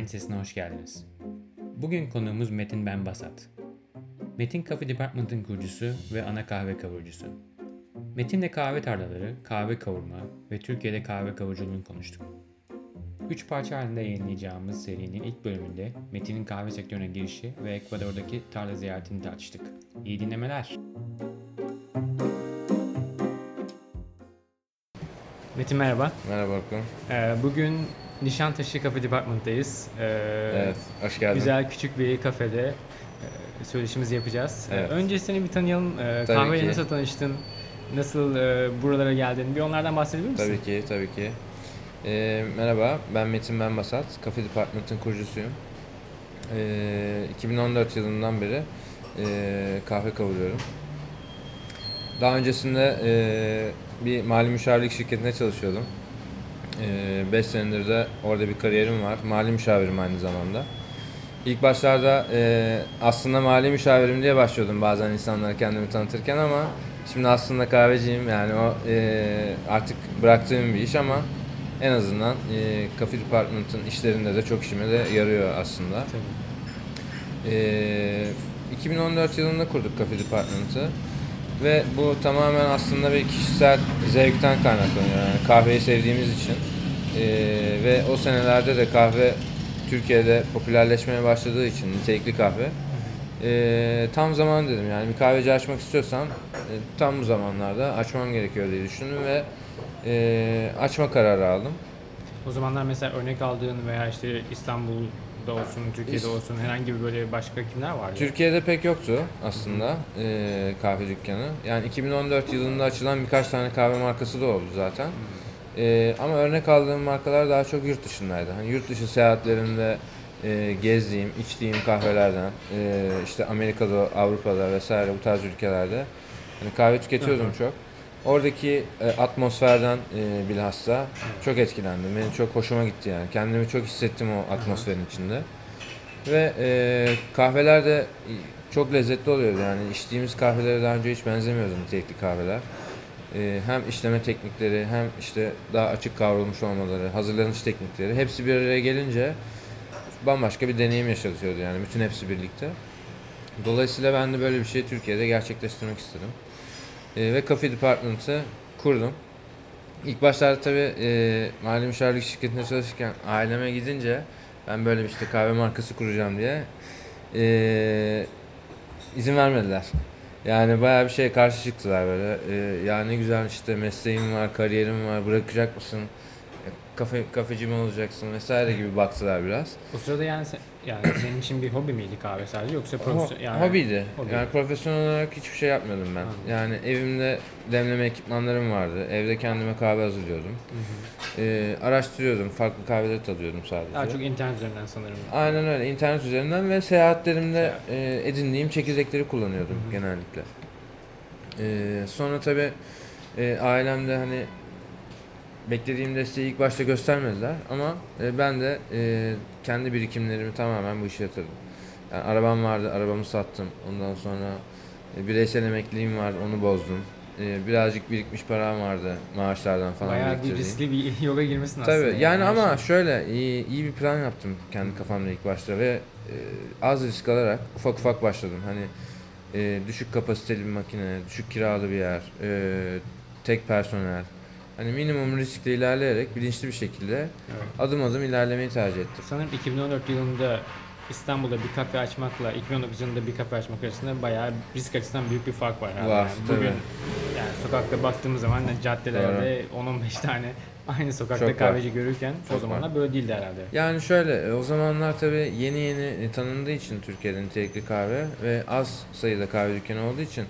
Kahvenin Sesine hoş geldiniz. Bugün konuğumuz Metin Ben Basat. Metin Coffee Department'ın kurucusu ve ana kahve kavurucusu. Metin'le kahve tarlaları, kahve kavurma ve Türkiye'de kahve kavuruculuğunu konuştuk. Üç parça halinde yayınlayacağımız serinin ilk bölümünde Metin'in kahve sektörüne girişi ve Ekvador'daki tarla ziyaretini tartıştık. İyi dinlemeler. Metin merhaba. Merhaba Orkun. Ee, bugün Nişantaşı Cafe Department'tayız. Ee, Evet, hoş geldin. Güzel küçük bir kafede e, söyleşimizi yapacağız. Ee, Evet. Önce seni bir tanıyalım. Ee, Tabii kahveyle ki. nasıl tanıştın? Nasıl e, buralara geldin? Bir onlardan bahsedebilir misin? Tabii ki, tabii ki. Ee, merhaba, ben Metin Benbasat. Cafe Department'ın kurucusuyum. Ee, 2014 yılından beri e, kahve kavuruyorum. Daha öncesinde e, bir mali müşavirlik şirketinde çalışıyordum. 5 senedir de orada bir kariyerim var. Mali müşavirim aynı zamanda. İlk başlarda e, aslında mali müşavirim diye başlıyordum bazen insanlara kendimi tanıtırken ama şimdi aslında kahveciyim yani o e, artık bıraktığım bir iş ama en azından e, Cafe Department'ın işlerinde de çok işime de yarıyor aslında. Tabii. Ee, 2014 yılında kurduk Cafe Department'ı ve bu tamamen aslında bir kişisel zevkten kaynaklanıyor. Yani kahveyi sevdiğimiz için Ee, ve o senelerde de kahve Türkiye'de popülerleşmeye başladığı için nitelikli kahve ee, tam zaman dedim yani bir kahveci açmak istiyorsam e, tam bu zamanlarda açmam gerekiyor diye düşündüm ve e, açma kararı aldım. O zamanlar mesela örnek aldığın veya işte İstanbul'da olsun, Türkiye'de olsun herhangi bir böyle başka kimler vardı? Türkiye'de pek yoktu aslında eee, kahve dükkanı. Yani 2014 yılında açılan birkaç tane kahve markası da oldu zaten. Eee, ama örnek aldığım markalar daha çok yurt dışındaydı. Hani yurt dışı seyahatlerimde eee, gezdiğim, içtiğim kahvelerden, eee, işte Amerika'da, Avrupa'da vesaire bu tarz ülkelerde hani kahve tüketiyordum çok. Oradaki e, atmosferden e, bilhassa çok etkilendim. Benim çok hoşuma gitti yani. Kendimi çok hissettim o atmosferin içinde. Ve e, kahveler de çok lezzetli oluyordu yani içtiğimiz kahvelere daha önce hiç benzemiyordu nitelikli kahveler. E, hem işleme teknikleri hem işte daha açık kavrulmuş olmaları, hazırlanış teknikleri hepsi bir araya gelince bambaşka bir deneyim yaşatıyordu yani bütün hepsi birlikte. Dolayısıyla ben de böyle bir şeyi Türkiye'de gerçekleştirmek istedim. E, ve Cafe Department'ı kurdum. İlk başlarda tabii e, mali müşavirlik şirketinde çalışırken aileme gidince ben böyle bir işte kahve markası kuracağım diye e, izin vermediler. Yani bayağı bir şey karşı çıktılar böyle. E, ya güzel işte mesleğim var, kariyerim var, bırakacak mısın? Kafe, kafeci mi olacaksın vesaire gibi baktılar biraz. O sırada yani sen- yani senin için bir hobi miydi kahve sadece yoksa profesyonel yani hobiydi. hobi. Yani profesyonel olarak hiçbir şey yapmıyordum ben. Anladım. Yani evimde demleme ekipmanlarım vardı. Evde kendime kahve hazırlıyordum. Hı hı. Ee, araştırıyordum. Farklı kahveleri tadıyordum sadece. Daha çok internet üzerinden sanırım. Aynen öyle. İnternet üzerinden ve seyahatlerimde Seyahat. e, edindiğim çekirdekleri kullanıyordum Hı hı. genellikle. Ee, sonra tabii e, ailemde hani beklediğim desteği ilk başta göstermediler ama e, ben de e, kendi birikimlerimi tamamen bu işe yatırdım. Yani arabam vardı, arabamı sattım. Ondan sonra e, bireysel emekliliğim vardı, onu bozdum. E, birazcık birikmiş param vardı maaşlardan falan Bayağı bir riskli bir yola girmesin aslında. Tabii yani her ama şey. şöyle iyi, iyi bir plan yaptım kendi kafamda ilk başta ve e, az risk alarak ufak ufak başladım. Hani e, düşük kapasiteli bir makine, düşük kiralı bir yer, e, tek personel. Hani minimum riskle ilerleyerek bilinçli bir şekilde Evet. adım adım ilerlemeyi tercih ettim. Sanırım 2014 yılında İstanbul'da bir kafe açmakla 2019 yılında bir kafe açmak arasında bayağı risk açısından büyük bir fark var. Var, yani bugün tabii. yani sokakta baktığımız zaman da caddelerde 10-15 tane aynı sokakta Çok var. kahveci görürken o Çok zamanlar var. böyle değildi herhalde. Yani şöyle e, o zamanlar tabii yeni yeni e, tanındığı için Türkiye'de nitelikli kahve ve az sayıda kahve dükkanı olduğu için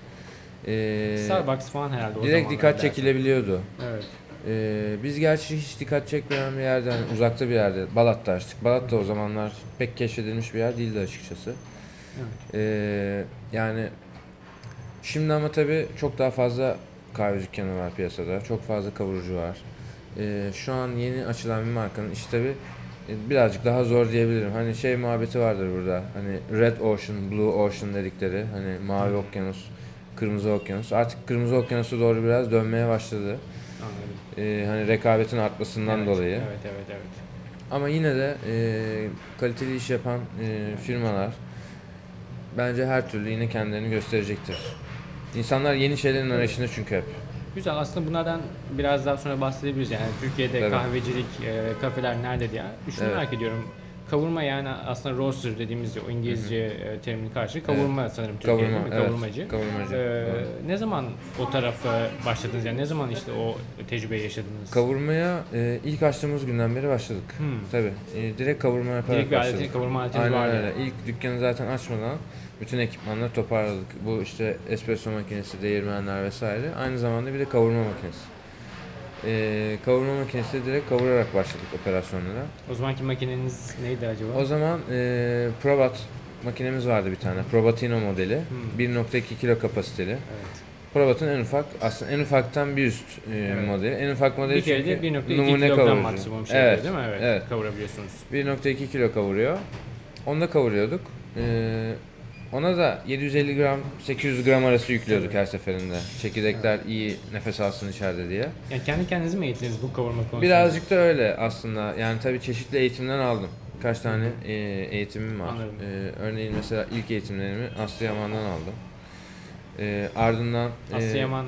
e, Starbucks falan herhalde o direkt dikkat çekilebiliyordu. Evet. Ee, biz gerçi hiç dikkat çekmeyen bir yerde, hani uzakta bir yerde, Balat'ta açtık. Balat da o zamanlar pek keşfedilmiş bir yer değildi açıkçası. Evet. Ee, yani şimdi ama tabii çok daha fazla kahve dükkanı var piyasada. Çok fazla kavurucu var. Ee, şu an yeni açılan bir markanın işi tabii e, birazcık daha zor diyebilirim. Hani şey muhabbeti vardır burada. Hani Red Ocean, Blue Ocean dedikleri. Hani mavi okyanus, kırmızı okyanus. Artık kırmızı okyanusa doğru biraz dönmeye başladı. Anladım. Ee, hani rekabetin artmasından Evet, dolayı. Evet evet evet. Ama yine de e, kaliteli iş yapan e, firmalar bence her türlü yine kendilerini gösterecektir. İnsanlar yeni şeylerin arayışında çünkü hep. Güzel. Aslında bunlardan biraz daha sonra bahsedebiliriz. Yani Türkiye'de Tabii. kahvecilik, e, kafeler nerede diye. Şunu Evet. merak ediyorum. Kavurma yani aslında roaster dediğimiz o İngilizce e, terimin karşılığı kavurma sanırım Türkiye'de Kavurma, mi? evet. Kavurmacı. Kavurmacı. Ee, Evet. Ne zaman o tarafa başladınız yani ne zaman işte o tecrübeyi yaşadınız? Kavurmaya e, ilk açtığımız günden beri başladık. Hmm. Tabii. E, direkt kavurma yaparak Direkt bir başladık. aleti, kavurma aletiniz Aynen vardı. öyle. İlk dükkanı zaten açmadan bütün ekipmanları toparladık. Bu işte espresso makinesi, değirmenler vesaire. Aynı zamanda bir de kavurma makinesi. Ee, kavurma makinesi direkt kavurarak başladık operasyonlara. O zamanki makineniz neydi acaba? O zaman e, Probat makinemiz vardı bir tane. Probatino modeli. Hmm. 1.2 kilo kapasiteli. Evet. Probat'ın en ufak, aslında en ufaktan bir üst e, Evet. modeli. En ufak modeli Bir kere de çünkü 1.2 numune kilogram maksimum şey evet, değil mi? Evet. evet. Kavurabiliyorsunuz. 1.2 kilo kavuruyor. Onu da kavuruyorduk. Ee, ona da 750 gram 800 gram arası yüklüyorduk her seferinde. Çekirdekler iyi nefes alsın içeride diye. Yani kendi kendinizi mi eğittiniz bu kavurma konusunda? Birazcık da öyle aslında. Yani tabii çeşitli eğitimden aldım. Birkaç tane e, eğitimim var. Anladım. Ee, örneğin mesela ilk eğitimlerimi Aslı Yaman'dan aldım. Ee, ardından e, Aslı Yaman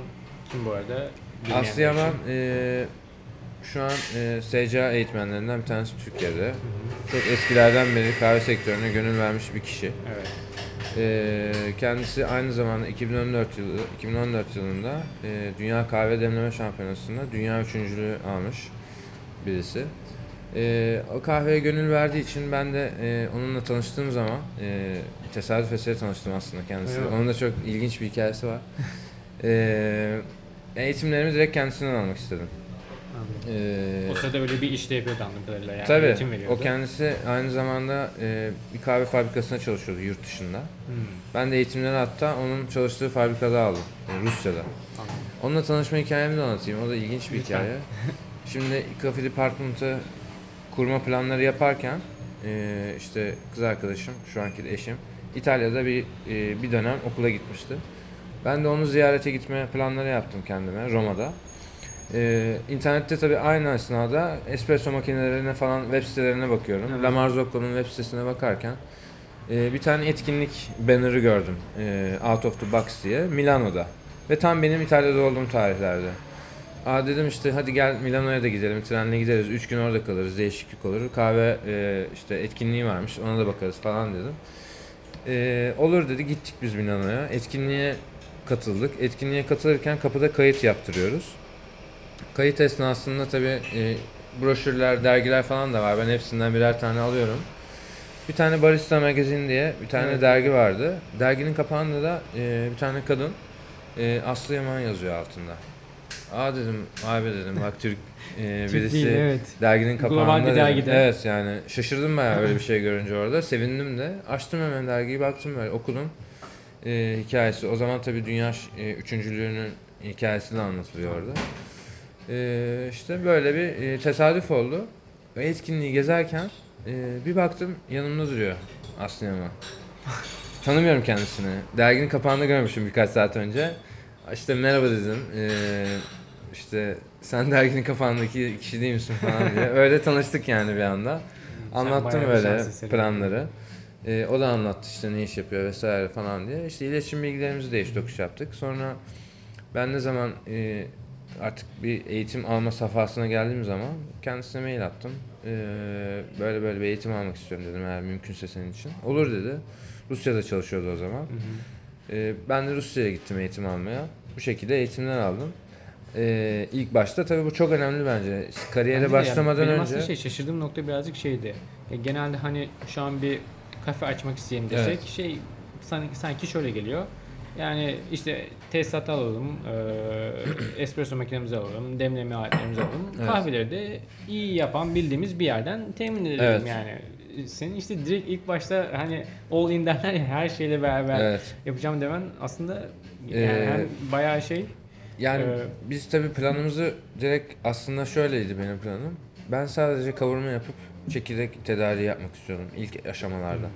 kim bu arada? Bilmeyenler Aslı Yaman e, şu an e, SCA eğitmenlerinden bir tanesi Türkiye'de. Çok eskilerden beri kahve sektörüne gönül vermiş bir kişi. Evet. Ee, kendisi aynı zamanda 2014 yılı 2014 yılında e, Dünya Kahve Demleme Şampiyonası'nda dünya üçüncülüğü almış birisi. Ee, o kahveye gönül verdiği için ben de e, onunla tanıştığım zaman e, tesadüf eseri tanıştım aslında kendisiyle. Öyle mi? Onun da çok ilginç bir hikayesi var. Ee, eğitimlerimi direkt kendisinden almak istedim. Ee, O sırada böyle bir işte yapıyordu anladığım kadarıyla. Yani Tabii. eğitim veriyordu. O kendisi aynı zamanda e, bir kahve fabrikasında çalışıyordu yurt dışında. Hmm, Ben de eğitimleri hatta onun çalıştığı fabrikada aldım. e, Rusya'da. anladım. Onunla tanışma hikayemi de anlatayım. O da ilginç bir Lütfen. hikaye. Şimdi Coffee Department'ı kurma planları yaparken e, işte kız arkadaşım, şu anki de eşim İtalya'da bir e, bir dönem okula gitmişti. Ben de onu ziyarete gitme planları yaptım kendime Roma'da. Ee, internette tabii aynı esnada espresso makinelerine falan web sitelerine bakıyorum. Evet. La Marzocco'nun web sitesine bakarken e, bir tane etkinlik banner'ı gördüm. E, Out of the Box diye Milano'da. Ve tam benim İtalya'da olduğum tarihlerde. Aa dedim işte hadi gel Milano'ya da gidelim. Trenle gideriz. 3 gün orada kalırız. Değişiklik olur. Kahve e, işte etkinliği varmış. Ona da bakarız falan dedim. E, olur dedi. Gittik biz Milano'ya. Etkinliğe katıldık. Etkinliğe katılırken kapıda kayıt yaptırıyoruz. Kayıt esnasında tabii e, broşürler, dergiler falan da var. Ben hepsinden birer tane alıyorum. Bir tane Barista Magazine diye bir tane Evet. dergi vardı. Derginin kapağında da e, bir tane kadın e, Aslı Yaman yazıyor altında. Aa dedim, abi dedim bak Türk e, Türk birisi değil, evet. derginin kapağında dedim. dergide. Evet yani şaşırdım bayağı öyle bir şey görünce orada. Sevindim de. Açtım hemen dergiyi baktım böyle okudum. E, hikayesi. O zaman tabii dünya e, üçüncülüğünün hikayesini anlatılıyor orada. E, işte böyle bir e, tesadüf oldu. Ve etkinliği gezerken e, bir baktım yanımda duruyor Aslı Yaman. Tanımıyorum kendisini. Derginin kapağında görmüşüm birkaç saat önce. İşte merhaba dedim. E, işte sen derginin kapağındaki kişi değil misin falan diye. Öyle tanıştık yani bir anda. Anlattım böyle planları. Ee, o da anlattı işte ne iş yapıyor vesaire falan diye. İşte iletişim bilgilerimizi değiş tokuş yaptık. Sonra ben ne zaman e, artık bir eğitim alma safhasına geldiğim zaman kendisine mail attım. Ee, böyle böyle bir eğitim almak istiyorum dedim eğer mümkünse senin için. Olur dedi. Rusya'da çalışıyordu o zaman. Hı hı. Ee, ben de Rusya'ya gittim eğitim almaya. Bu şekilde eğitimler aldım. Ee, ilk başta tabii bu çok önemli bence. Kariyere Bence de yani başlamadan benim önce. aslında şey şaşırdığım nokta birazcık şeydi. Ya genelde hani şu an bir kafe açmak isteyelim desek Evet. şey sanki, sanki şöyle geliyor. Yani işte tesisat alalım, e, espresso makinemizi alalım, demleme aletlerimizi alalım. Evet. Kahveleri de iyi yapan bildiğimiz bir yerden temin edelim Evet. yani. Senin işte direkt ilk başta hani all in derler ya her şeyle beraber Evet. yapacağım demen aslında yani Ee, hem bayağı şey Yani Ee, biz tabii planımızı direkt aslında şöyleydi benim planım. Ben sadece kavurma yapıp çekirdek tedariği yapmak istiyordum ilk aşamalarda.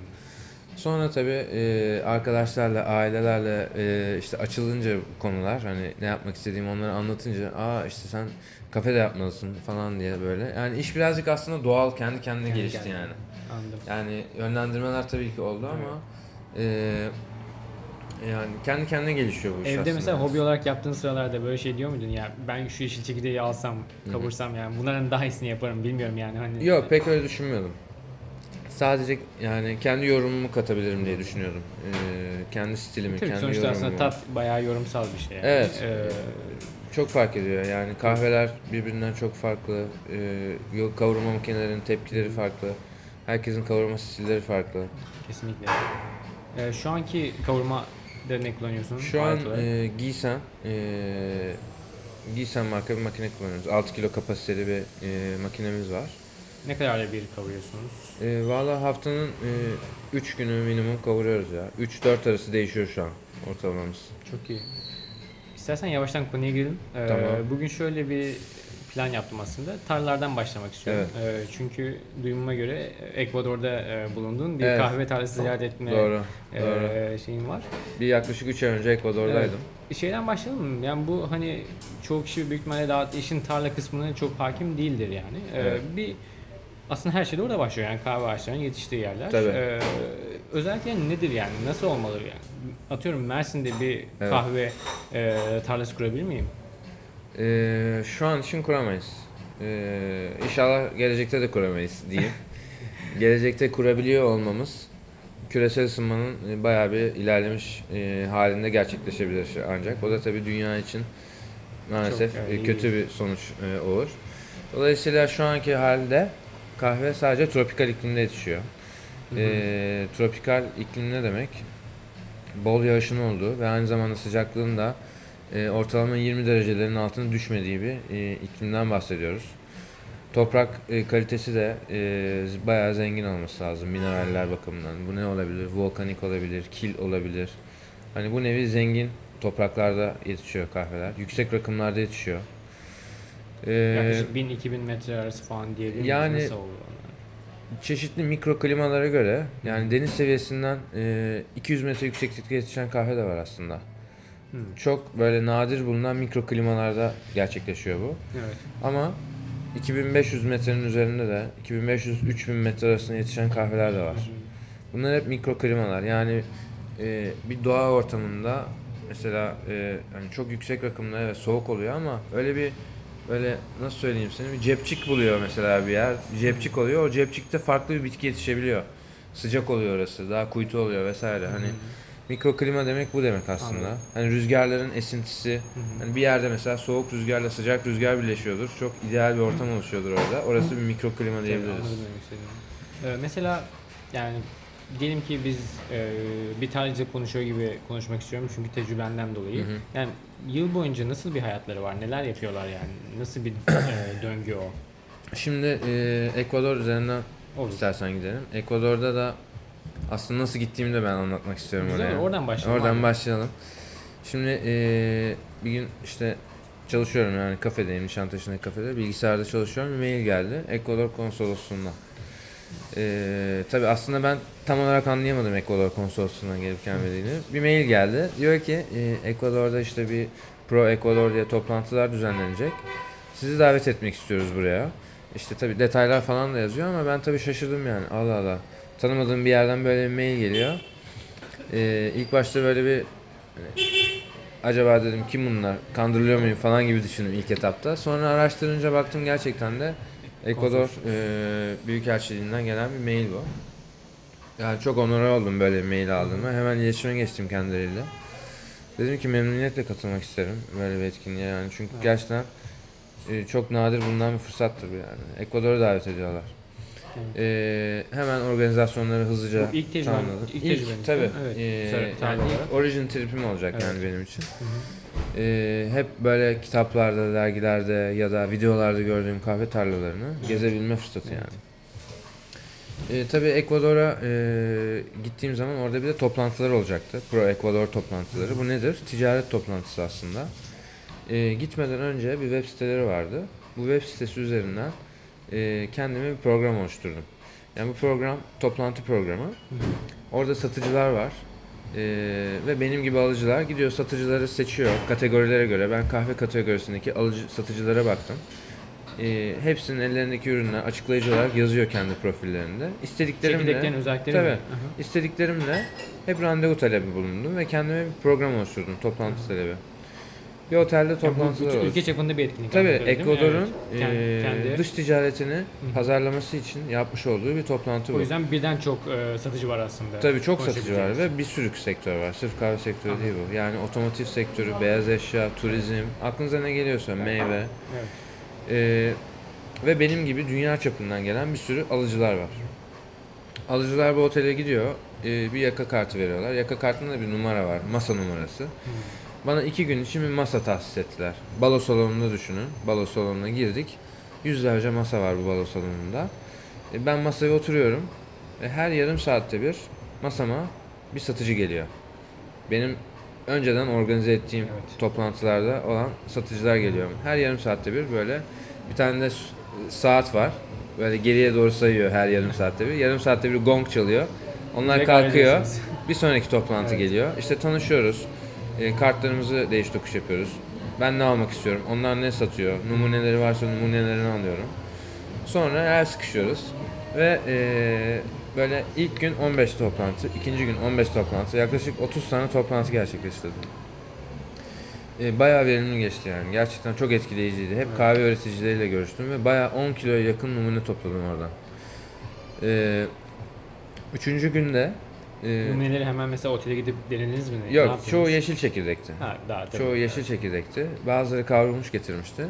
Sonra tabii e, arkadaşlarla, ailelerle e, işte açılınca konular hani ne yapmak istediğimi onlara anlatınca aa işte sen kafede yapmalısın falan diye böyle. Yani iş birazcık aslında doğal kendi kendine Kendi gelişti kendine. yani. Anladım. Yani yönlendirmeler tabii ki oldu ama e, yani kendi kendine gelişiyor bu iş Evde aslında. mesela hobi olarak yaptığın sıralarda böyle şey diyor muydun ya ben şu yeşil çekirdeği alsam, kavursam yani bunların daha iyisini yaparım bilmiyorum yani hani. Yok pek öyle düşünmüyordum. Sadece yani kendi yorumumu katabilirim diye düşünüyordum. Ee, kendi stilimi, Tabii kendi sonuçta aslında yorumumu. tat bayağı yorumsal bir şey. Yani. Evet. Ee, Çok fark ediyor yani kahveler birbirinden çok farklı. Ee, kavurma makinelerinin tepkileri farklı. Herkesin kavurma stilleri farklı. kesinlikle. Ee, şu anki kavurma ne kullanıyorsun? Şu an olarak? e, Giysen, e, Giysen marka bir makine kullanıyoruz. 6 kilo kapasiteli bir e, makinemiz var. Ne kadarla bir kavuruyorsunuz? E, Valla haftanın 3 günü minimum kavuruyoruz ya. 3-4 arası değişiyor şu an ortalamamız. Çok iyi. İstersen yavaştan konuya girelim. Ee, Tamam. Bugün şöyle bir plan yaptım aslında. Tarlalardan başlamak istiyorum. Ee, çünkü duyumuma göre Ekvador'da e, bulunduğun bir Evet. kahve tarlası ziyaret etme Doğru. e, doğru. şeyin var. Bir yaklaşık 3 ay önce Ekvador'daydım. Şeyden başlayalım mı? Yani bu hani çoğu kişi büyük ihtimalle daha işin tarla kısmına çok hakim değildir yani. Ee, Evet. bir aslında her şey de orada başlıyor yani kahve ağaçlarının yetiştiği yerler. Tabii. Ee, özellikle nedir yani? Nasıl olmalı yani? Atıyorum Mersin'de bir Evet. kahve e, tarlası kurabilir miyim? Ee, şu an için kuramayız. Ee, inşallah gelecekte de kuramayız diyeyim. gelecekte kurabiliyor olmamız küresel ısınmanın e, bayağı bir ilerlemiş e, halinde gerçekleşebilir ancak. O da tabii dünya için maalesef Çok, e, yani kötü bir sonuç e, olur. Dolayısıyla şu anki halde kahve sadece tropikal iklimde yetişiyor. E, tropikal iklim ne demek? Bol yağışın olduğu ve aynı zamanda sıcaklığın da e, ortalama 20 derecelerin altına düşmediği bir e, iklimden bahsediyoruz. Toprak e, kalitesi de e, bayağı zengin olması lazım mineraller bakımından. Bu ne olabilir? Volkanik olabilir, kil olabilir. Hani bu nevi zengin topraklarda yetişiyor kahveler. Yüksek rakımlarda yetişiyor. E, Yaklaşık 1000-2000 metre arası falan diyelim. yani- Nasıl onlar? çeşitli mikro klimalara göre yani deniz seviyesinden e, 200 metre yükseklikte yetişen kahve de var aslında. Hmm. Çok böyle nadir bulunan mikro klimalarda gerçekleşiyor bu. Evet. Ama 2500 metrenin üzerinde de 2500-3000 metre arasında yetişen kahveler de var. Bunlar hep mikro klimalar. Yani e, bir doğa ortamında mesela e, hani çok yüksek rakımda evet soğuk oluyor ama öyle bir böyle nasıl söyleyeyim sana bir cepçik buluyor mesela bir yer. Cepçik oluyor. O cepçikte farklı bir bitki yetişebiliyor. Sıcak oluyor orası. Daha kuytu oluyor vesaire. Hani mikro klima demek bu demek aslında. Anladım. Hani rüzgarların esintisi. Hani bir yerde mesela soğuk rüzgarla sıcak rüzgar birleşiyordur. Çok ideal bir ortam oluşuyordur orada. Orası bir mikro klima Tabii, diyebiliriz. Ee, mesela yani diyelim ki biz e, bir tarihçe konuşuyor gibi konuşmak istiyorum çünkü tecrübenden dolayı. Hı hı. Yani yıl boyunca nasıl bir hayatları var? Neler yapıyorlar yani? Nasıl bir e, döngü o? Şimdi e, Ekvador üzerinden Olur. istersen gidelim. Ekvador'da da aslında nasıl gittiğimi de ben anlatmak istiyorum Güzel oraya. oradan başlayalım. Oradan abi. başlayalım. Şimdi e, bir gün işte çalışıyorum yani kafedeyim, Nişantaşı'ndaki kafede. Bilgisayarda çalışıyorum. Bir mail geldi. Ekvador konsolosluğundan. E, tabii aslında ben tam olarak anlayamadım Ekvador konsolosluğundan gelip gelmediğini. Bir mail geldi. Diyor ki Ekvador'da işte bir Pro Ekvador diye toplantılar düzenlenecek. Sizi davet etmek istiyoruz buraya. İşte tabii detaylar falan da yazıyor ama ben tabii şaşırdım yani. Allah Allah. Tanımadığım bir yerden böyle bir mail geliyor. Ee, ilk başta böyle bir hani, acaba dedim kim bunlar? Kandırılıyor muyum falan gibi düşündüm ilk etapta. Sonra araştırınca baktım gerçekten de Ekvador e, Büyükelçiliğinden gelen bir mail bu. Yani çok onore oldum böyle bir mail aldığıma. Hemen iletişime geçtim kendileriyle. Dedim ki memnuniyetle katılmak isterim böyle bir etkinliğe yani. Çünkü Evet. gerçekten e, çok nadir bulunan bir fırsattır bu yani. Ekvador'a davet ediyorlar. Evet. E, hemen organizasyonları hızlıca Bu ilk tecrüben- tamamladık. ilk İlk, tecrübeniz tabii. Evet. E, yani tarla ilk olarak. origin tripim olacak Evet. yani benim için. Hı hı. E, hep böyle kitaplarda, dergilerde ya da videolarda gördüğüm kahve tarlalarını gezebilme fırsatı yani. E, tabii Ekvador'a e, gittiğim zaman orada bir de toplantılar olacaktı. Pro Ekvador toplantıları. Bu nedir? Ticaret toplantısı aslında. E, gitmeden önce bir web siteleri vardı. Bu web sitesi üzerinden e, kendime bir program oluşturdum. Yani bu program toplantı programı. Orada satıcılar var. Ee, ve benim gibi alıcılar gidiyor satıcıları seçiyor kategorilere göre. Ben kahve kategorisindeki alıcı satıcılara baktım. Ee, hepsinin ellerindeki ürünler açıklayıcı olarak yazıyor kendi profillerinde. İstediklerimle Çekirdeklerin özellikleri Tabii. mi? Aha. İstediklerimle hep randevu talebi bulundum ve kendime bir program oluşturdum, toplantı talebi. Bir otelde Yani bu toplantılar oldu. ülke çapında bir etkinlik. Tabii? Ekvador'un Evet. Kendi- kendi- dış ticaretini pazarlaması için yapmış olduğu bir toplantı O bu. yüzden birden çok e, satıcı var aslında. Tabii çok satıcı var ve bir sürü sektör var. Sırf kahve sektörü Aha. değil bu. Yani otomotiv sektörü, beyaz eşya, turizm, aklınıza ne geliyorsa meyve. Evet. Eee, ve benim gibi dünya çapından gelen bir sürü alıcılar var. Alıcılar bu otele gidiyor, eee, bir yaka kartı veriyorlar. Yaka kartında da bir numara var, masa numarası. Bana iki gün için bir masa tahsis ettiler. Balo salonunda düşünün. Balo salonuna girdik. Yüzlerce masa var bu balo salonunda. E, Ben masaya oturuyorum. Ve her yarım saatte bir masama bir satıcı geliyor. Benim önceden organize ettiğim Evet. toplantılarda olan satıcılar geliyor. Her yarım saatte bir böyle bir tane de saat var. Böyle geriye doğru sayıyor her yarım saatte bir. Yarım saatte bir gong çalıyor. Onlar Direkt kalkıyor. Bir sonraki toplantı Evet. geliyor. İşte tanışıyoruz. E, kartlarımızı değiş tokuş yapıyoruz. Ben ne almak istiyorum? Onlar ne satıyor? Numuneleri varsa numunelerini alıyorum. Sonra el sıkışıyoruz. Ve e, böyle ilk gün 15 toplantı, ikinci gün 15 toplantı, yaklaşık 30 tane toplantı gerçekleştirdim. E, bayağı verimli geçti yani. Gerçekten çok etkileyiciydi. Hep kahve üreticileriyle görüştüm ve bayağı 10 kiloya yakın numune topladım oradan. E, üçüncü günde e, Numuneleri hemen mesela otele gidip denediniz mi? Ne Yok, yaptınız? çoğu yeşil çekirdekti. Ha, daha tabii. Çoğu yeşil çekirdekti. Bazıları kavrulmuş getirmişti.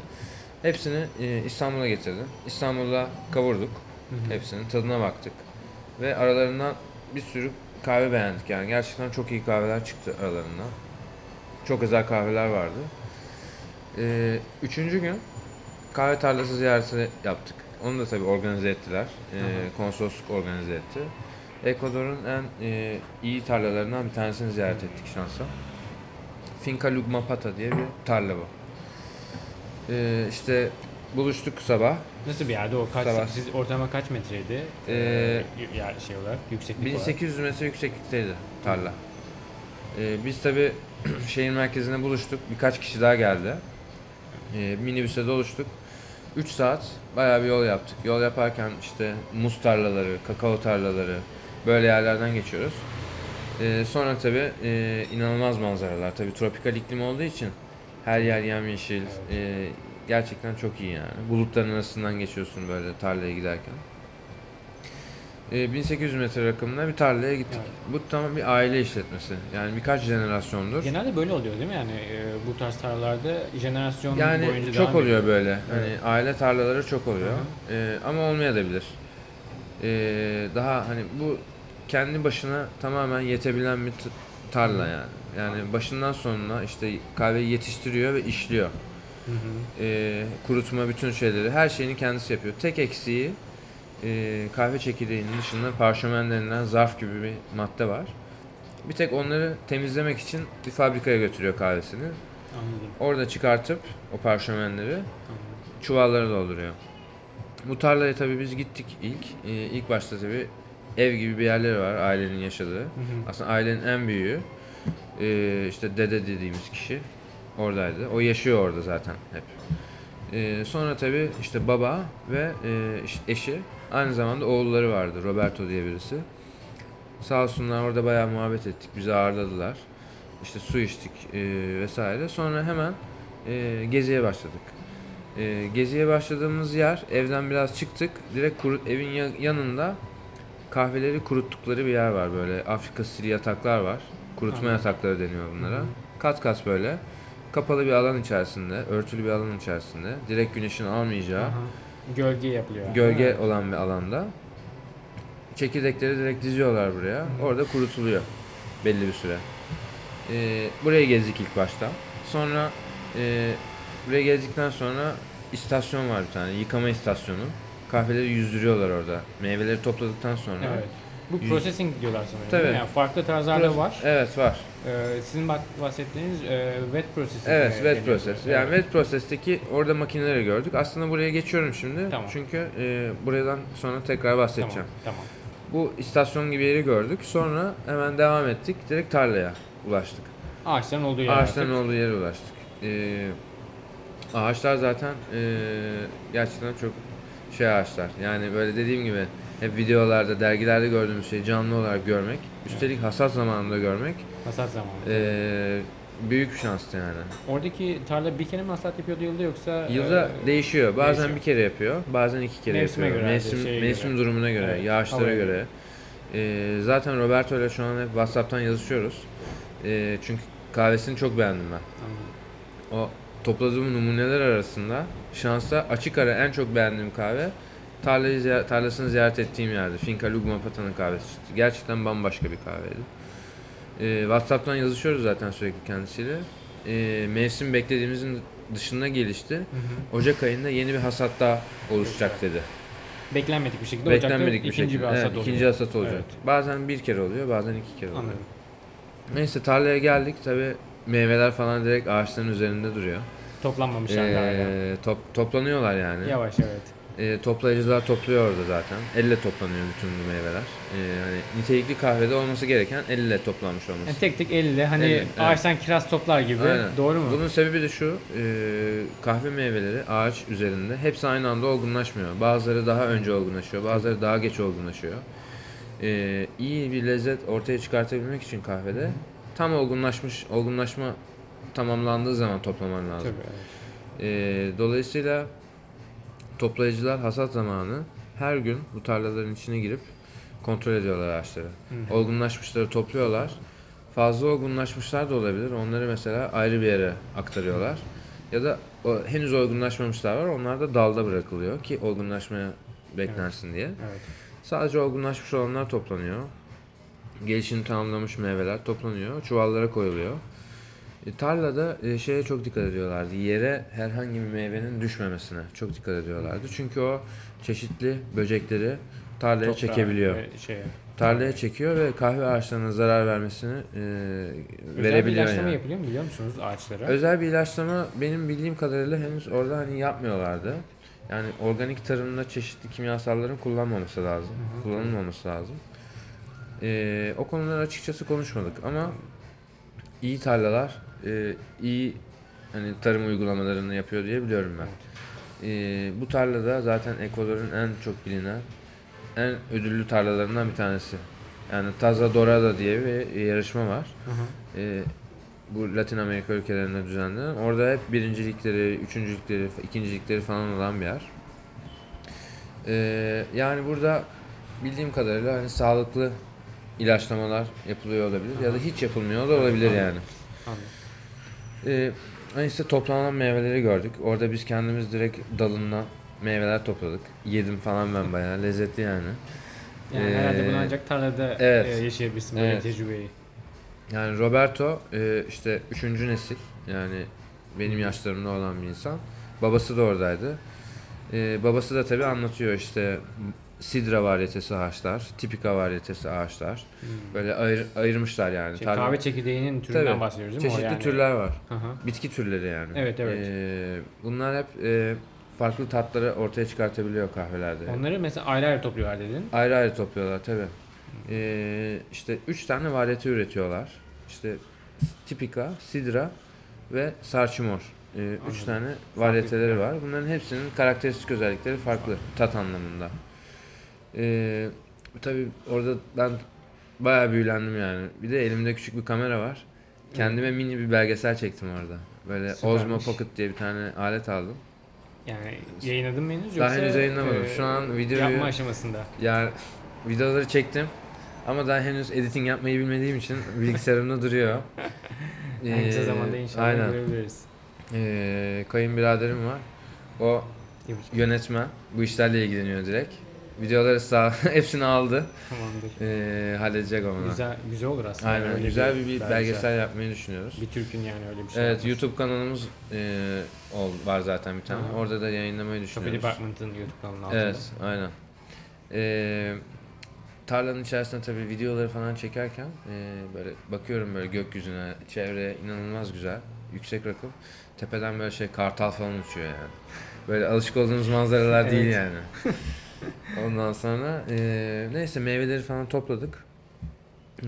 Hepsini e, İstanbul'a getirdim. İstanbul'da kavurduk. Hepsinin tadına baktık. Ve aralarından bir sürü kahve beğendik. Yani gerçekten çok iyi kahveler çıktı aralarından. Çok özel kahveler vardı. E, üçüncü gün kahve tarlası ziyareti yaptık. Onu da tabii organize ettiler. E, konsolosluk organize etti. Ekvador'un en e, iyi tarlalarından bir tanesini ziyaret ettik şansa. Finca Lugmapata diye bir tarla bu. E, işte buluştuk sabah. Nasıl bir yerde o? Kaç, Sabah. siz ortalama kaç metreydi? Ee, y- yer şey olarak, yükseklik olarak. 1800 metre yükseklikteydi tarla. Ee, biz tabi şehir merkezine buluştuk. Birkaç kişi daha geldi. Ee, minibüse doluştuk. 3 saat bayağı bir yol yaptık. Yol yaparken işte muz tarlaları, kakao tarlaları böyle yerlerden geçiyoruz. Ee, sonra tabi e, inanılmaz manzaralar. Tabi tropikal iklim olduğu için her yer yemyeşil. Ee, gerçekten çok iyi yani. Bulutların arasından geçiyorsun böyle tarlaya giderken. Ee, 1800 metre rakımında bir tarlaya gittik. Bu tamam bir aile işletmesi. Yani birkaç jenerasyondur. Genelde böyle oluyor değil mi? Yani e, bu tarz tarlalarda jenerasyon Yani boyunca çok oluyor ediyor. böyle. Hani aile tarlaları çok oluyor. Hı Ee, ama olmayabilir. Ee, daha hani bu kendi başına tamamen yetebilen bir tarla yani. Yani başından sonuna işte kahveyi yetiştiriyor ve işliyor. Hı hı. Ee, kurutma bütün şeyleri her şeyini kendisi yapıyor. Tek eksiği e, kahve çekirdeğinin dışında parşömen denilen zarf gibi bir madde var. Bir tek onları temizlemek için bir fabrikaya götürüyor kahvesini. Anladım. Orada çıkartıp o parşömenleri anladım. çuvallara dolduruyor. Bu tarlaya tabii biz gittik ilk. Ee, ilk başta tabii ev gibi bir yerleri var ailenin yaşadığı. Hı hı. Aslında ailenin en büyüğü ee, işte dede dediğimiz kişi oradaydı. O yaşıyor orada zaten hep. Ee, sonra tabii işte baba ve e, eşi aynı zamanda oğulları vardı. Roberto diye birisi. Sağ olsunlar orada bayağı muhabbet ettik. Bizi ağırladılar. İşte su içtik e, vesaire. Sonra hemen e, geziye başladık. E, geziye başladığımız yer evden biraz çıktık. Direkt kuru, evin ya- yanında kahveleri kuruttukları bir yer var böyle. Afrika stil yataklar var. Kurutma Anladım. yatakları deniyor bunlara. Kat kat böyle. Kapalı bir alan içerisinde, örtülü bir alan içerisinde. Direkt güneşin almayacağı, Aha. Gölge yapılıyor. gölge mi? olan bir alanda. Çekirdekleri direkt diziyorlar buraya. Orada kurutuluyor belli bir süre. Ee, buraya gezdik ilk başta. Sonra e, buraya gezdikten sonra istasyon var bir tane. Yıkama istasyonu. Kahveleri yüzdürüyorlar orada. Meyveleri topladıktan sonra Evet. Bu processing diyorlar sanırım. Tabii. Yani farklı tarzlarda var. Evet var. Ee, sizin bahsettiğiniz e, wet processing. Evet, wet deniyor. process. Yani Evet. wet process'teki orada makineleri gördük. Aslında buraya geçiyorum şimdi. Tamam. Çünkü e, buradan sonra tekrar bahsedeceğim. Tamam, tamam. Bu istasyon gibi yeri gördük. Sonra hemen devam ettik. Direkt tarlaya ulaştık. Ağaçların olduğu yer Ağaçların artık. olduğu yere ulaştık. Ee, ağaçlar zaten e, gerçekten çok şey ağaçlar. Yani böyle dediğim gibi hep videolarda, dergilerde gördüğümüz şeyi canlı olarak görmek, üstelik hasat zamanında görmek Hasat zamanı. e, büyük şanstı yani. Oradaki tarla bir kere mi hasat yapıyordu yılda yoksa? Yılda e, değişiyor. Bazen değişiyor. bir kere yapıyor, bazen iki kere Mevsime yapıyor. göre mevsim şeye mevsim göre. durumuna göre, Evet, yağışlara havaya göre. E, zaten Roberto ile şu an hep WhatsApp'tan yazışıyoruz. E, çünkü kahvesini çok beğendim ben. Anladım. O topladığım numuneler arasında şansa açık ara en çok beğendiğim kahve tarlayı ziy- tarlasını ziyaret ettiğim yerde. Finca Lugma Pata'nın kahvesi çıktı. Gerçekten bambaşka bir kahveydi. Ee, Whatsapp'tan yazışıyoruz zaten sürekli kendisiyle. Ee, mevsim beklediğimizin dışında gelişti. Ocak ayında yeni bir hasat daha oluşacak dedi. Beklenmedik bir şekilde Beklenmedik Ocak'ta bir ikinci şekilde. bir hasat evet, oluyor. ikinci hasat olacak. Evet. Bazen bir kere oluyor, bazen iki kere oluyor. Anladım. Neyse tarlaya geldik. Tabi meyveler falan direkt ağaçların üzerinde duruyor. Toplanmamışlar. Ee, top, toplanıyorlar yani. Yavaş evet. Ee, toplayıcılar topluyor orada zaten. Elle toplanıyor bütün bu meyveler. Ee, hani nitelikli kahvede olması gereken elle toplanmış olması. Yani tek tek elle hani Elle, evet. ağaçtan kiraz toplar gibi. Aynen. Doğru mu? Bunun sebebi de şu, e, kahve meyveleri ağaç üzerinde hepsi aynı anda olgunlaşmıyor. Bazıları daha önce olgunlaşıyor, bazıları daha geç olgunlaşıyor. E, iyi bir lezzet ortaya çıkartabilmek için kahvede tam olgunlaşmış, olgunlaşma tamamlandığı zaman toplaman lazım. Tabii. evet. E, dolayısıyla toplayıcılar hasat zamanı her gün bu tarlaların içine girip kontrol ediyorlar ağaçları. Hı hı. Olgunlaşmışları topluyorlar. Fazla olgunlaşmışlar da olabilir. Onları mesela ayrı bir yere aktarıyorlar. Ya da o, henüz olgunlaşmamışlar var. Onlar da dalda bırakılıyor ki olgunlaşmaya beklensin diye. Evet. Sadece olgunlaşmış olanlar toplanıyor. Gelişini tamamlamış meyveler toplanıyor. Çuvallara koyuluyor. E, tarlada e, şeye çok dikkat ediyorlardı. Yere herhangi bir meyvenin düşmemesine çok dikkat ediyorlardı. Çünkü o çeşitli böcekleri tarlaya Toprağa çekebiliyor. ve Şeye. Tarlaya çekiyor ve kahve ağaçlarına zarar vermesini e, Özel bir verebiliyor ilaçlama yani. yapılıyor mu biliyor musunuz ağaçlara? Özel bir ilaçlama benim bildiğim kadarıyla henüz orada hani yapmıyorlardı. Yani organik tarımda çeşitli kimyasalların kullanmaması lazım. Hı hı. Kullanılmaması lazım. E, o konuları açıkçası konuşmadık ama iyi tarlalar e, iyi hani tarım uygulamalarını yapıyor diye biliyorum ben. E, bu tarlada zaten Ekvador'un en çok bilinen en ödüllü tarlalarından bir tanesi. Yani Taza Dorada diye bir yarışma var. Hı hı. E, bu Latin Amerika ülkelerinde düzenlenen. Orada hep birincilikleri, üçüncülükleri, ikincilikleri falan olan bir yer. E, yani burada bildiğim kadarıyla hani sağlıklı ilaçlamalar yapılıyor olabilir ya da hiç yapılmıyor da olabilir yani. Anladım. Ee, neyse toplanan meyveleri gördük. Orada biz kendimiz direkt dalından meyveler topladık. Yedim falan ben bayağı lezzetli yani. Yani Ee, herhalde bunu ancak tarlada evet. e, yaşayabilirsin böyle Evet. tecrübeyi. Yani Roberto e, işte üçüncü nesil yani benim yaşlarımda olan bir insan. Babası da oradaydı. E, babası da tabii anlatıyor işte Sidra varyetesi ağaçlar, Tipika varyetesi ağaçlar. Hmm. Böyle ayır, ayırmışlar yani. Şey, Tarla- kahve çekirdeğinin türünden Tabii. bahsediyoruz değil mi? Çeşitli yani- türler var. Hı. Bitki türleri yani. Evet, evet. Ee, bunlar hep e, farklı tatları ortaya çıkartabiliyor kahvelerde. Onları mesela ayrı ayrı topluyorlar dedin. Ayrı ayrı topluyorlar tabi. Ee, işte üç tane varyete üretiyorlar. İşte Tipika, Sidra ve Sarçimor. Ee, üç tane varyeteleri var. Bunların hepsinin karakteristik özellikleri farklı tat anlamında. Ee, tabi orada ben bayağı büyülendim yani. Bir de elimde küçük bir kamera var. Kendime mini bir belgesel çektim orada. Böyle Süpermiş. Osmo Pocket diye bir tane alet aldım. Yani yayınladın mı henüz Daha henüz yayınlamadım. e, Şu an videoyu- Yapma aşamasında. Yani videoları çektim ama daha henüz editing yapmayı bilmediğim için bilgisayarımda duruyor. En kısa Ee, zamanda inşallah Aynen. görebiliriz. Ee, kayınbiraderim var. O yönetmen. Bu işlerle ilgileniyor direkt. Videoları sağ hepsini aldı. Tamamdır. Ee, halledecek onu. Güzel güzel olur aslında. Aynen. öyle güzel bir, bir belgesel. belgesel. yapmayı düşünüyoruz. Bir Türk'ün yani öyle bir şey. Evet, yapması. YouTube kanalımız e, ol, var zaten bir tane. Aha. Orada da yayınlamayı Coffee düşünüyoruz. Department'ın YouTube kanalının altında. Evet, aynen. Ee, tarlanın içerisinde tabii videoları falan çekerken e, böyle bakıyorum böyle gökyüzüne, çevre inanılmaz güzel, yüksek rakım. Tepeden böyle şey kartal falan uçuyor yani. Böyle alışık olduğumuz manzaralar değil Evet. yani. Ondan sonra e, neyse meyveleri falan topladık.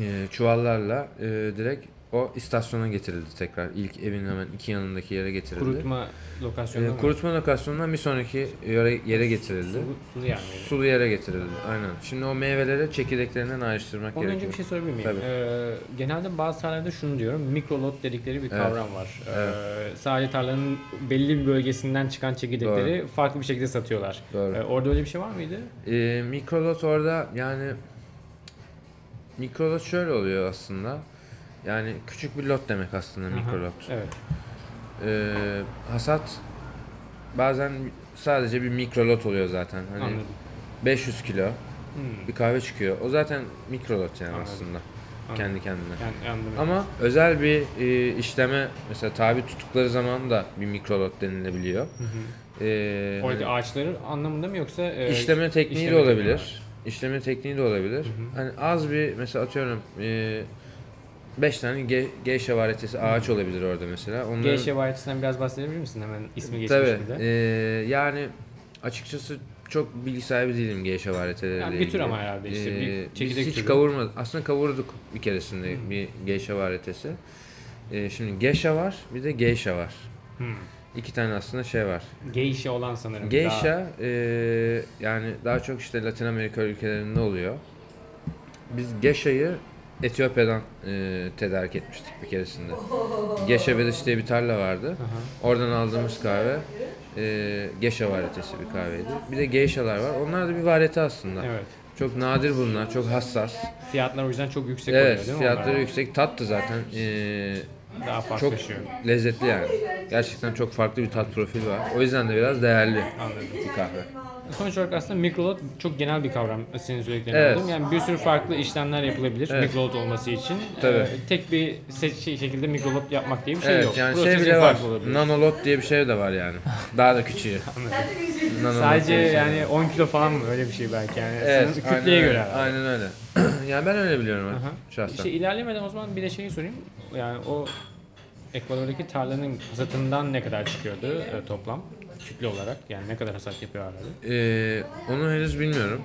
E, çuvallarla e, direkt o istasyona getirildi tekrar. İlk evin hemen iki yanındaki yere getirildi. Kurutma lokasyonu E, mu? kurutma lokasyonundan bir sonraki yere, yere getirildi. Sulu, sulu yani. Sulu yere getirildi. Aynen. Şimdi o meyveleri çekirdeklerinden ayrıştırmak Ondan önce gerekiyor. bir şey sorabilir miyim? Tabii. Ee, genelde bazı tarlalarda şunu diyorum. Mikrolot dedikleri bir Evet. kavram var. Ee, sadece tarlanın belli bir bölgesinden çıkan çekirdekleri farklı bir şekilde satıyorlar. Doğru. Ee, orada öyle bir şey var mıydı? Ee, mikrolot orada yani mikrolot şöyle oluyor aslında. Yani küçük bir lot demek aslında Aha, mikrolot. Evet. Ee, hasat bazen sadece bir mikrolot oluyor zaten. Hani Anladım. 500 kilo Hmm, bir kahve çıkıyor. O zaten mikrolot yani Anladım. aslında anladım. kendi kendine. Yani anladım. Ama özel bir e, işleme mesela tabi tuttukları zaman da bir mikrolot denilebiliyor. Hı hı. Ee, hani ağaçların anlamında mı yoksa e, işleme tekniği işleme de tekniği olabilir. var. İşleme tekniği de olabilir. Hı hı. Hani az bir mesela atıyorum 5 tane ge, geyşa varyetesi ağaç olabilir orada mesela. Onların, Geyşe variyetesinden biraz bahsedebilir misin? Hemen ismi geçmiş Tabii. bir de. e, yani açıkçası çok bilgi sahibi değilim geyşa varyeteleriyle Yani bir tür ama herhalde işte bir Ee, çekirdek Biz hiç türü. kavurmadık. Aslında kavurduk bir keresinde bir geyşa varyetesi. Ee, şimdi geisha var bir de geisha var. Hmm. İki tane aslında şey var. Geisha olan sanırım. Daha- Geisha e, yani daha çok işte Latin Amerika ülkelerinde oluyor. Biz geisha'yı Etiyopya'dan e, tedarik etmiştik bir keresinde. Geisha Village diye bir tarla vardı. Aha. Oradan aldığımız kahve e, geisha varyetesi bir kahveydi. Bir de geisha'lar var. Onlar da bir varyete aslında. Evet. Çok nadir bunlar, çok hassas. Fiyatlar o yüzden çok yüksek Evet, oluyor değil mi? fiyatları onlarda? yüksek. Tat da zaten e, Daha çok farklılaşıyor. lezzetli yani. Gerçekten çok farklı bir tat profili var. O yüzden de biraz değerli Anladım. bir kahve. Sonuç olarak aslında mikrolot çok genel bir kavram senin söylediklerinden Evet. aldım. Yani bir sürü farklı işlemler yapılabilir Evet. mikrolot olması için. Tabii. Ee, tek bir se- şey, şekilde mikrolot yapmak diye bir şey evet yok. yani Prosesi şey bile var. olabilir. Nanolot diye bir şey de var yani. Daha da küçüğü. Sadece şey var. yani 10 kilo falan mı öyle bir şey belki yani. Evet, Sanırım aynen kütleye öyle. göre. herhalde. Aynen öyle. yani ben öyle biliyorum Aha. şahsen. İşte ilerlemeden o zaman bir de şeyi sorayım. Yani o Ekvador'daki tarlanın hasatından ne kadar çıkıyordu e, toplam? Kütle olarak yani ne kadar hasat yapıyor herhalde? Ee, onu henüz bilmiyorum.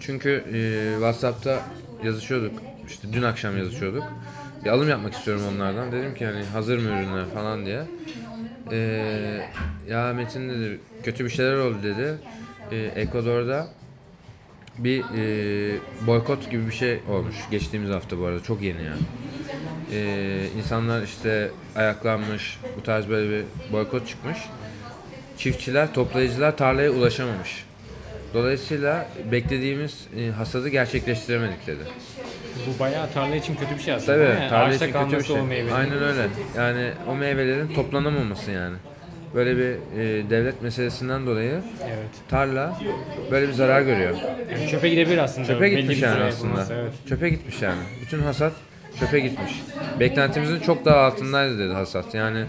Çünkü e, WhatsApp'ta yazışıyorduk. İşte dün akşam yazışıyorduk. Bir alım yapmak istiyorum onlardan. Dedim ki hani hazır mı ürünler falan diye. Ee, ya Metin dedi kötü bir şeyler oldu dedi. Ee, Ekvador'da bir e, boykot gibi bir şey olmuş. Geçtiğimiz hafta bu arada çok yeni yani. Ee, insanlar işte ayaklanmış, bu tarz böyle bir boykot çıkmış. Çiftçiler, toplayıcılar tarlaya ulaşamamış. Dolayısıyla beklediğimiz e, hasadı gerçekleştiremedik dedi. Bu bayağı tarla için kötü bir şey aslında. Tabii mi? tarla için kötü bir şey. o. Aynen öyle. Yani o meyvelerin toplanamaması yani. Böyle bir e, devlet meselesinden dolayı Evet. tarla böyle bir zarar görüyor. Yani çöpe gidebilir aslında. Çöpe gitmiş yani aslında. Evet. Çöpe gitmiş yani. Bütün hasat çöpe gitmiş. Beklentimizin çok daha altındaydı dedi hasat. Yani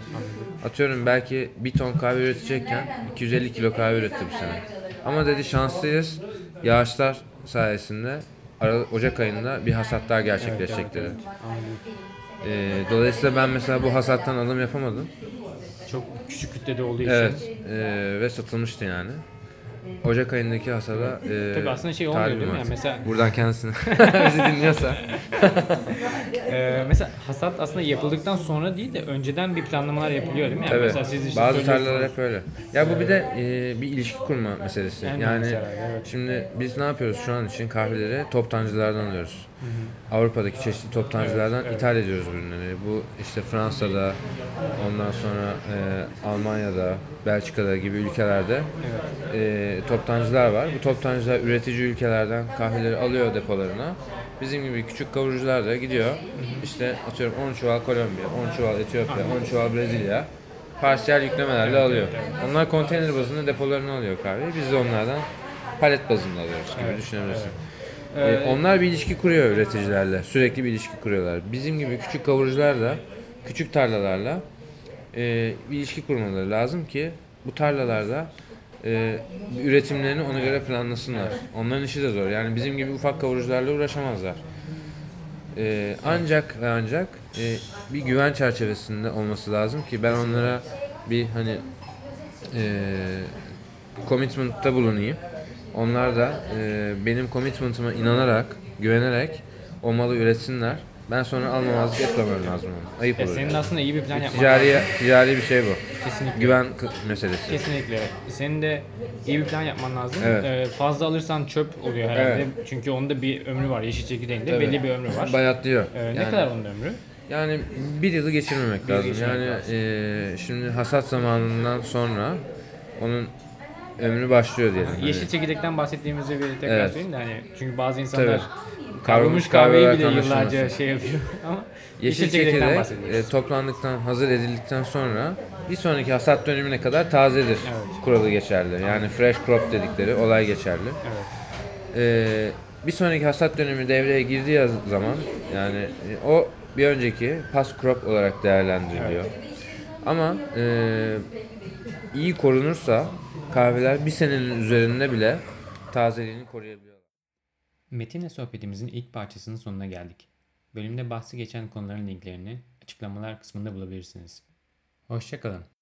atıyorum belki bir ton kahve üretecekken 250 kilo kahve üretti bu sene. Ama dedi şanslıyız. Yağışlar sayesinde Ocak ayında bir hasatlar gerçekleşecek dedi. Ee, dolayısıyla ben mesela bu hasattan alım yapamadım. Çok küçük kütlede olduğu için. Evet. ee, ve satılmıştı yani. Ocak ayındaki hasada ee, Tabii aslında şey olmuyor değil mi? Yani mesela Buradan kendisine bizi dinliyorsa. e, mesela hasat aslında yapıldıktan sonra değil de önceden bir planlamalar yapılıyor değil mi? Yani Tabii. mesela siz işte Bazı söylüyorsunuz. tarlalar hep öyle. Ya bu bir de e, bir ilişki kurma meselesi. En yani mesela, evet. şimdi biz ne yapıyoruz şu an için kahveleri toptancılardan alıyoruz. Avrupa'daki çeşitli toptancılardan Evet, evet. ithal ediyoruz ürünleri. Bu işte Fransa'da, ondan sonra e, Almanya'da, Belçika'da gibi ülkelerde e, toptancılar var. Bu toptancılar üretici ülkelerden kahveleri alıyor depolarına. Bizim gibi küçük kavurucular da gidiyor. İşte atıyorum 10 çuval Kolombiya, 10 çuval Etiyopya, 10 çuval Brezilya parsiyel yüklemelerle alıyor. Onlar konteyner bazında depolarına alıyor kahveyi. Biz de onlardan palet bazında alıyoruz gibi Evet, düşünebilirsin. Ee, Ee, onlar bir ilişki kuruyor üreticilerle. Sürekli bir ilişki kuruyorlar. Bizim gibi küçük kavurucular da küçük tarlalarla e, bir ilişki kurmaları lazım ki bu tarlalarda e, üretimlerini ona göre planlasınlar. Onların işi de zor. Yani bizim gibi ufak kavurucularla uğraşamazlar. E, ancak ve ancak e, bir güven çerçevesinde olması lazım ki ben onlara bir hani e, commitment'ta bulunayım. Onlar da e, benim commitment'ıma inanarak, güvenerek o malı üretsinler. Ben sonra almamazlık etmemem lazım onu. Ayıp Ya olur. senin yani. aslında iyi bir plan yapman Ticari, lazım. ticari bir şey bu. Kesinlikle. Güven k- meselesi. Kesinlikle. Senin de iyi bir plan yapman lazım. Evet. Ee, fazla alırsan çöp oluyor herhalde. Evet. Çünkü onun da bir ömrü var. Yeşil çekirdeğinde Tabii. belli bir ömrü var. Bayatlıyor. Ee, ne Yani- kadar onun ömrü? Yani bir yılı geçirmemek Bir lazım. geçirmek yani lazım. e, şimdi hasat zamanından sonra onun ömrü başlıyor diyelim. Hani Yeşil çekirdekten bahsettiğimizi bir tekrar Evet. söyleyeyim de hani çünkü bazı insanlar Tabii. kavrulmuş kahveyi bile yıllarca şey yapıyor ama Yeşil, yeşil çekirdekten çekirdek e, toplandıktan, hazır edildikten sonra bir sonraki hasat dönemine kadar tazedir Evet. kuralı geçerli. Yani fresh crop dedikleri olay geçerli. Evet. E, bir sonraki hasat dönemi devreye girdiği zaman yani e, o bir önceki past crop olarak değerlendiriliyor. Ama e, iyi korunursa kahveler bir senenin üzerinde bile tazeliğini koruyabiliyor. Metin'le sohbetimizin ilk parçasının sonuna geldik. Bölümde bahsi geçen konuların linklerini açıklamalar kısmında bulabilirsiniz. Hoşçakalın.